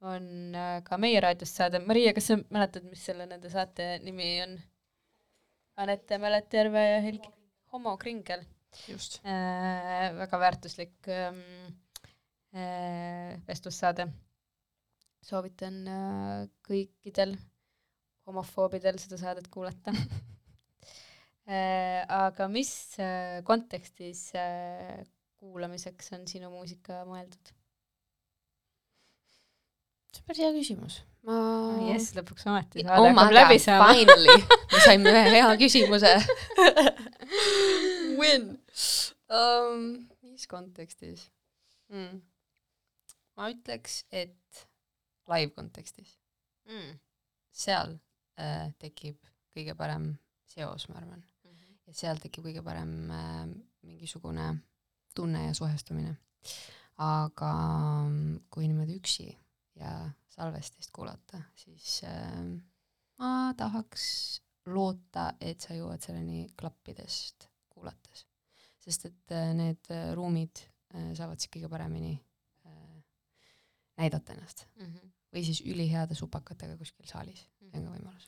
on äh, ka meie raadiost saade. Maria, kas sa mäletad, mis selle nende saate nimi on? Anette Mäletjärve ja Helgi homokringel just. äh,. väga väärtuslik ähm, äh, vestlussaade. soovitan äh, kõikidel homofoobidel seda saadet kuulata [LAUGHS] äh,. aga mis äh, kontekstis äh, kuulamiseks on sinu muusika mõeldud? See on päris hea küsimus. ma jess, lõpuks ometi saade oh hakkab läbi saama. finally, [LAUGHS] me saime ühe hea küsimuse. [LAUGHS] Win um,. mis kontekstis mm.? ma ütleks, et live kontekstis, Mm. seal äh, tekib kõige parem seos, ma arvan, ja seal tekib kõige parem äh, mingisugune tunne ja suhestumine. aga mm, kui niimoodi üksi ja salvestist kuulata, siis äh, ma tahaks loota, et sa jõuad selleni klappidest kuulates. sest et äh, need äh, ruumid äh, saavad siis kõige paremini äh, näidata ennast või siis üliheade supakatega kuskil saalis, see on ka võimalus.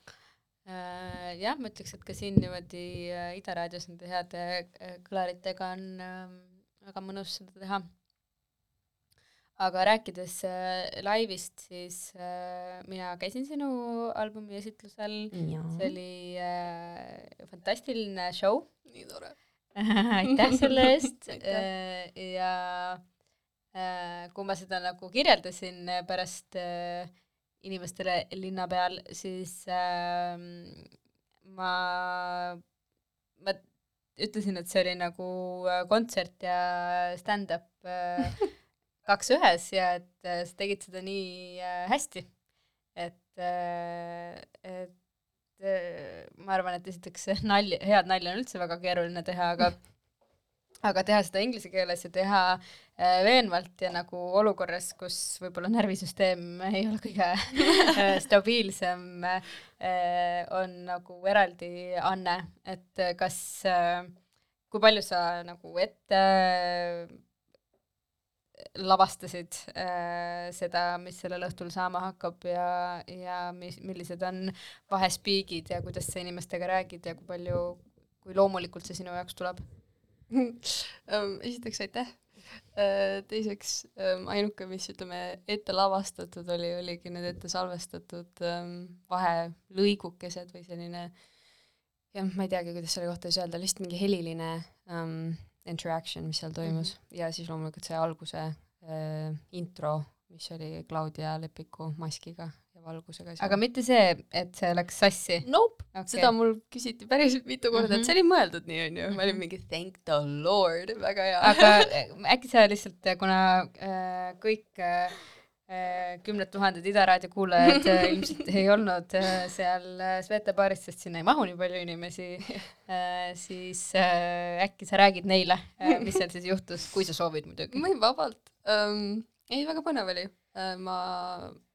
Äh, jah, ma ütleks, et ka siin niimoodi äh, Ida raadios nende heade äh, kõlaritega on äh, väga mõnus seda teha. Aga rääkides äh, laivist, siis äh, mina käisin sinu albumi esitlusel, see oli äh, fantastiline show, nii tore. [LAUGHS] aitäh selle eest [LAUGHS] Aitäh. ja äh, kui ma seda nagu kirjeldasin äh, pärast äh, inimestele linna peal, siis äh, ma, ma ütlesin, et see oli nagu äh, kontsert ja stand-up äh, [LAUGHS] kaks ühes ja et äh, sa tegid seda nii äh, hästi, et äh,, et ma arvan, et esiteks nalja, head nalja on üldse väga keeruline teha, aga [LAUGHS] aga teha seda inglise keeles ja teha veenvalt ja nagu olukorras, kus võib-olla närvisüsteem ei ole kõige [LAUGHS] stabiilsem on nagu eraldi anne, et kas kui palju sa nagu ette lavastasid äh, seda, mis sellel õhtul saama hakkab ja, ja mis, millised on vahespiigid ja kuidas sa inimestega räägid ja kui palju, kui loomulikult see sinu jaoks tuleb? Ähm, esiteks aitäh. teiseks ähm, ainuke, mis ütleme ette lavastatud oli, oligi need ette salvestatud ähm, vahelõigukesed või selline jah, ma ei teagi, kuidas selle kohta siis öelda, lihtsalt mingi heliline um, interaction, mis seal toimus mm -hmm. ja siis loomulikult see alguse äh, intro, mis oli Claudia Lepiku maskiga ja valgusega. aga mitte see, et see läks sassi Nope okay. seda mul küsiti päris mitu korda mm, -hmm. Mhm. et see oli mõeldud nii, onju, ma olin mingi thank the lord, väga hea. aga äh, äkki sa lihtsalt, kuna äh, kõik äh, kümned tuhanded Ida raadio kuulajad äh, ilmselt ei olnud äh, seal äh, Svete baaris, sest sinna ei mahu nii palju inimesi äh,, siis äh, äkki sa räägid neile äh,, mis seal siis juhtus, kui sa soovid muidugi. võin vabalt um,. ei, väga põnev oli. ma,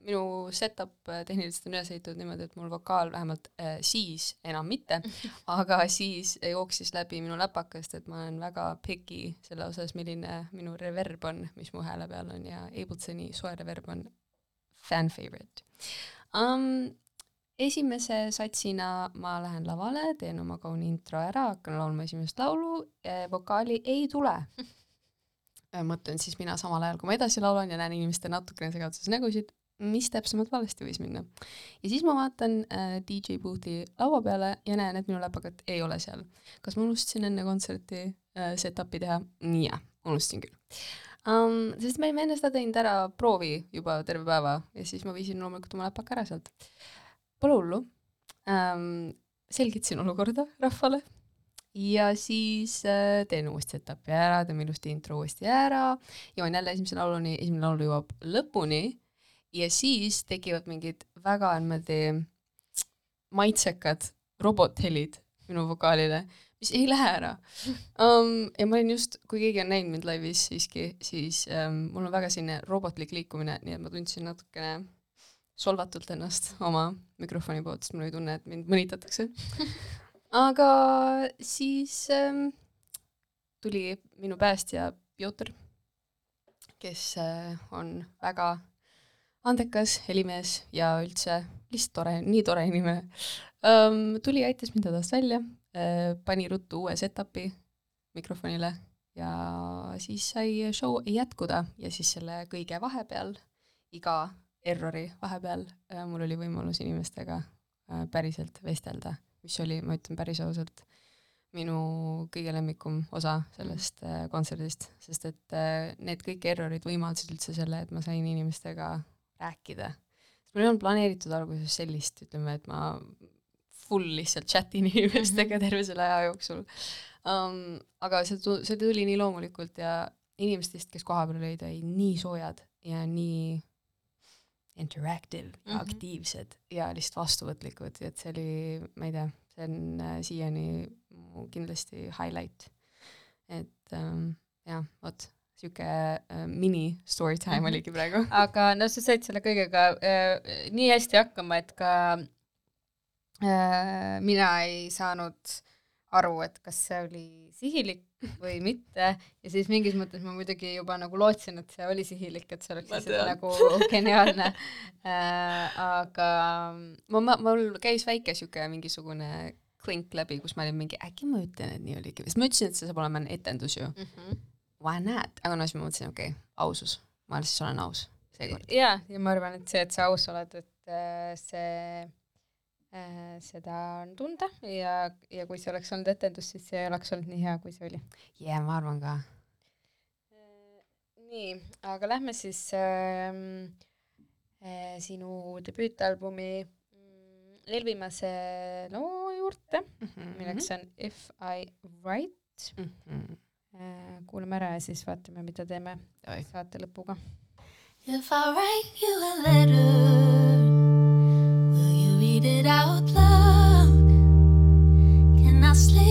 minu setup äh, tehniliselt on üles ehitatud niimoodi, et mul vokaal vähemalt uh, siis, enam mitte, [LAUGHS] aga siis jooksis läbi minu läpakast, et ma olen väga picky selle osas, milline minu reverb on, mis mu hääle peal on ja Ablesoni soe reverb on fan favorite um,. esimese satsina ma lähen lavale, teen oma kauni intro ära, hakkan laulma esimest laulu, vokaali ei tule [LAUGHS] mõtlen siis mina samal ajal, kui ma edasi laulan ja näen inimeste natukene segaduses nägusid, mis täpsemalt valesti võis minna. ja siis ma vaatan äh, DJ Boothi laua peale ja näen, et minu läpakat ei ole seal. kas ma unustasin enne kontserti äh, set-up'i teha? jah, unustasin küll um,. sest me olime enne seda teinud ära proovi juba terve päeva ja siis ma viisin loomulikult oma läpaka ära sealt. Pole hullu um,. selgitasin olukorda rahvale ja siis äh, teen uuesti setup'i ära, teeme ilusti intro uuesti ära, jõuan jälle esimese lauluni, esimene laul jõuab lõpuni. Ja siis tekivad mingid väga niimoodi maitsekad robothelid minu vokaalile, mis ei lähe ära. Um,. ja ma olin just, kui keegi on näinud mind laivis siiski, siis um, mul on väga selline robotlik liikumine, nii et ma tundsin natukene solvatult ennast oma mikrofoni poolt, sest mul oli tunne, et mind mõnitatakse [LAUGHS] aga siis ähm, tuli minu päästja Pjotor, kes äh, on väga andekas helimees ja üldse lihtsalt tore, nii tore inimene ähm,. tuli, aitas mind hädast välja äh,, pani ruttu uue setup'i mikrofonile ja siis sai show jätkuda ja siis selle kõige vahepeal, iga errori vahepeal äh, mul oli võimalus inimestega äh, päriselt vestelda mis oli, ma ütlen päris ausalt, minu kõige lemmikum osa sellest äh, kontserdist, sest et äh, need kõik errorid võimaldasid üldse selle, et ma sain inimestega rääkida. mul ei olnud planeeritud alguses sellist, ütleme, et ma full lihtsalt chatin inimestega mhm. terve selle aja jooksul um,. aga see tu-, see tuli nii loomulikult ja inimestest, kes kohapeal olid, olid nii soojad ja nii interactive mm -hmm. aktiivsed ja lihtsalt vastuvõtlikud, et see oli, ma ei tea, see on äh, siiani mu kindlasti highlight. et ähm, jah, vot sihuke äh, mini story time -hmm. oligi praegu. [LAUGHS] aga no sa said selle kõigega äh, nii hästi hakkama, et ka äh, mina ei saanud aru, et kas see oli sihilik või mitte ja siis mingis mõttes ma muidugi juba nagu lootsin, et see oli sihilik, et see oleks lihtsalt nagu geniaalne äh,, aga ma, ma, mul käis väike sihuke mingisugune klink läbi, kus ma olin mingi, äkki ma ütlen, et nii oligi, sest ma ütlesin, et see saab olema etendus ju mm. -hmm. Why not? aga no siis ma mõtlesin, okei okay,, ausus, ma siis olen aus seekord. jaa, ja ma arvan, et see, et sa aus oled, et äh, see seda on tunda ja, ja kui see oleks olnud etendus, siis see ei oleks olnud nii hea, kui see oli. jaa yeah,, ma arvan ka. Äh, nii, aga lähme siis äh, äh, sinu debüütalbumi mm, eelviimase loo juurde mm, -hmm. milleks on If I Write mm. -hmm. äh, kuulame ära ja siis vaatame, mida teeme Oi. saate lõpuga. If I write you a letter read it out loud. Can I sleep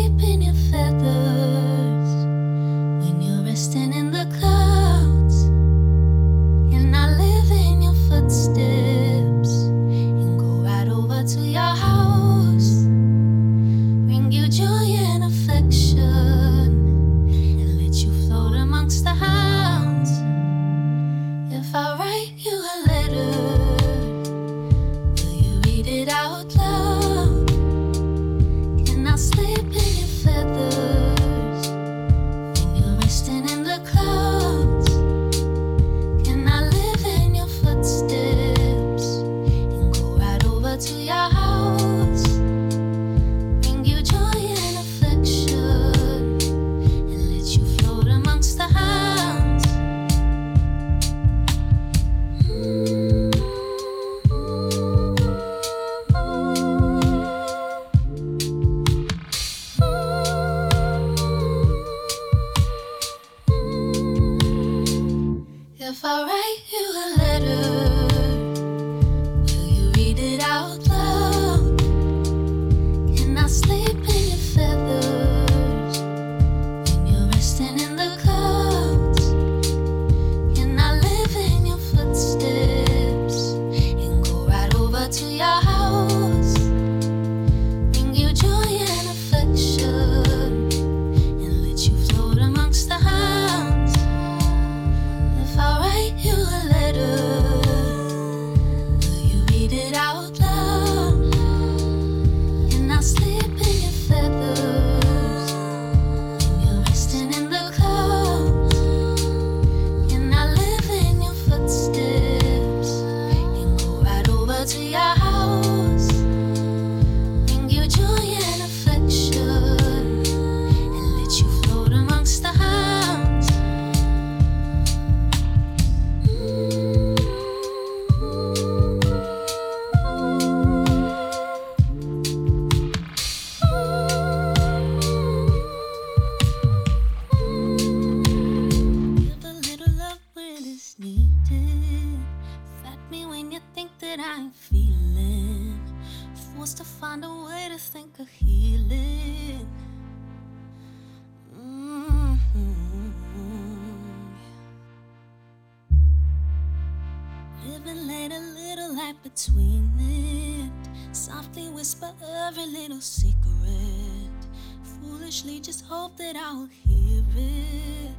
between it. Softly whisper every little secret. Foolishly just hope that I'll hear it.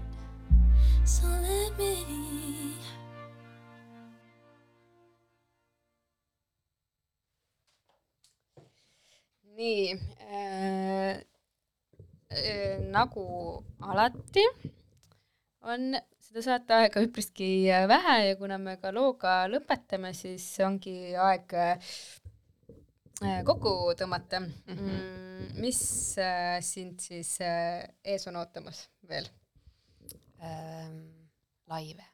So let me. nii äh, äh, nagu alati on seda saateaega üpriski vähe ja kuna me ka looga lõpetame, siis ongi aeg äh, kokku tõmmata mm. -hmm. mis äh, sind siis äh, ees on ootamas veel? ähm, laive,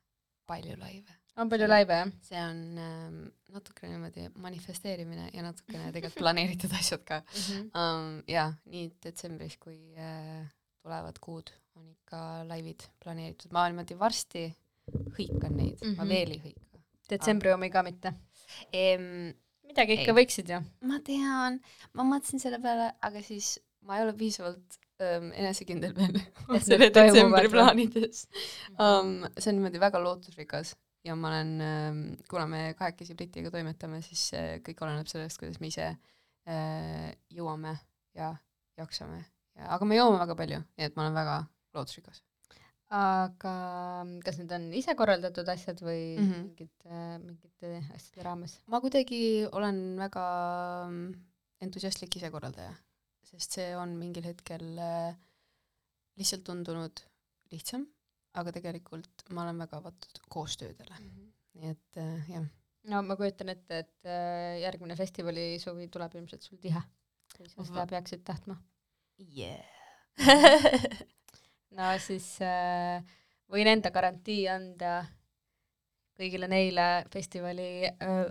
palju laive. on palju laive, jah? see on ähm, natukene niimoodi manifesteerimine ja natukene tegelikult planeeritud [LAUGHS] asjad ka Mm -hmm. um,. jaa, nii detsembris kui äh, tulevad kuud on ikka laivid planeeritud, ma niimoodi varsti hõikan neid mm, -hmm. ma Mhm. veel ei hõika detsembri omi ka mitte? ehm,. midagi ikka Ei. võiksid ju. ma tean, ma mõtlesin selle peale, aga siis ma ei ole piisavalt um, enesekindel veel [LAUGHS] selle detsembri plaanides um,. see on niimoodi väga lootusrikas ja ma olen um,, kuna me kahekesi Britiga toimetame, siis uh, kõik oleneb sellest, kuidas me ise uh, jõuame ja jaksame ja, aga me joome väga palju, nii et ma olen väga lootusrikas. aga kas need on ise korraldatud asjad või mm. -hmm. mingite, mingite asjade raames? ma kuidagi olen väga mm, entusiastlik isekorraldaja, sest see on mingil hetkel äh, lihtsalt tundunud lihtsam, aga tegelikult ma olen väga avatud koostöödele, nii et äh, jah. no ma kujutan ette, et äh, järgmine festivali suvi tuleb ilmselt sul tihe, kui sa seda peaksid tahtma. Yeah. [LAUGHS] no siis äh, võin enda garantii anda kõigile neile festivali äh,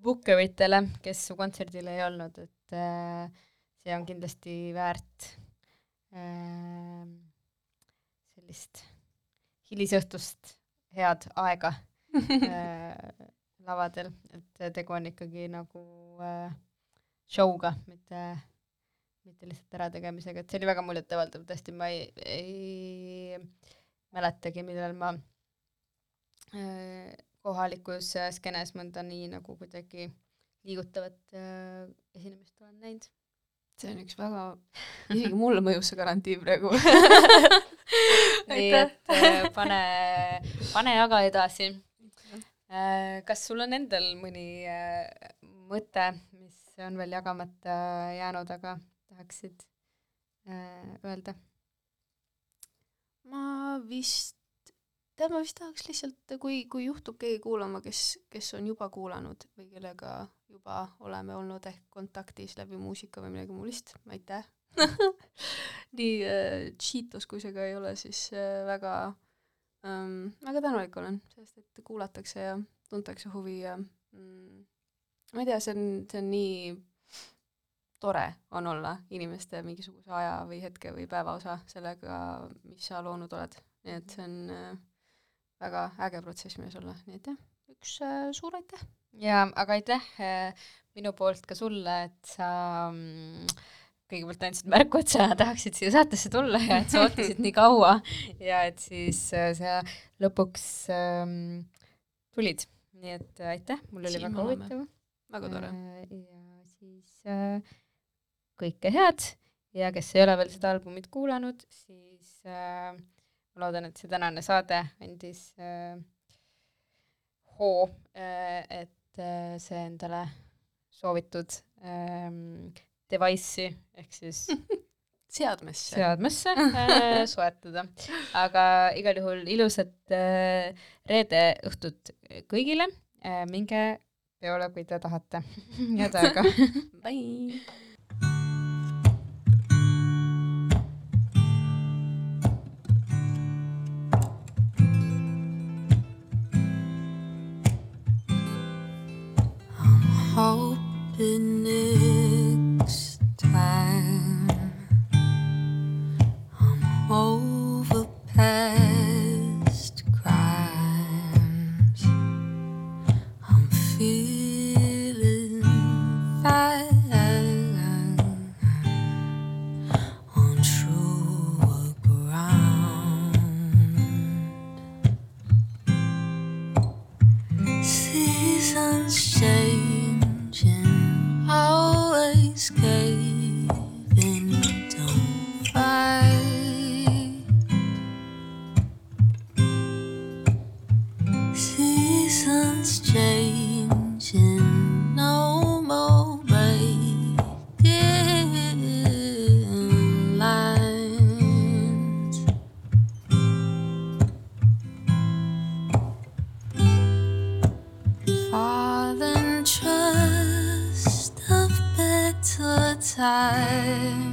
bookeritele, kes su kontserdil ei olnud, et äh, see on kindlasti väärt äh, sellist hilisõhtust head aega [LAUGHS] äh, lavadel, et tegu on ikkagi nagu äh, show'ga, mitte, mitte lihtsalt ärategemisega, et see oli väga muljetavaldav, tõesti, ma ei, ei mäletagi, millal ma kohalikus skeenes mõnda nii nagu kuidagi liigutavat esinemist olen näinud. see on üks väga, isegi mulle mõjus see garantii praegu. [LAUGHS] nii et pane, pane jaga edasi. kas sul on endal mõni mõte, mis on veel jagamata jäänud, aga tahaksid äh, öelda? ma vist, tead, ma vist tahaks lihtsalt, kui, kui juhtub keegi kuulama, kes, kes on juba kuulanud või kellega juba oleme olnud ehk kontaktis läbi muusika või midagi muulist, aitäh. nii äh, cheatos, kui see ka ei ole, siis äh, väga ähm,, väga tänulik olen, sest et kuulatakse ja tuntakse huvi ja mm, ma ei tea, see on, see on nii tore on olla inimeste mingisuguse aja või hetke või päeva osa sellega, mis sa loonud oled. nii et see on äh, väga äge protsess mees olla, nii et jah, üks äh, suur aitäh. jaa, aga aitäh äh, minu poolt ka sulle, et sa mm, kõigepealt andsid märku, et sa tahaksid siia saatesse tulla ja et sa ootasid nii kaua ja et siis sa lõpuks ähm, tulid. nii et äh, aitäh, mul oli Siin väga huvitav. väga tore. ja siis äh, kõike head ja kes ei ole veel seda albumit kuulanud, siis äh, ma loodan, et see tänane saade andis äh, hoo äh,, et äh, see endale soovitud ähm, device'i ehk siis [LAUGHS] seadmesse. seadmesse [LAUGHS] äh, soetada. aga igal juhul ilusat äh, reede õhtut kõigile äh,, minge peole, kui te tahate. [LAUGHS] head aega. Bye. time.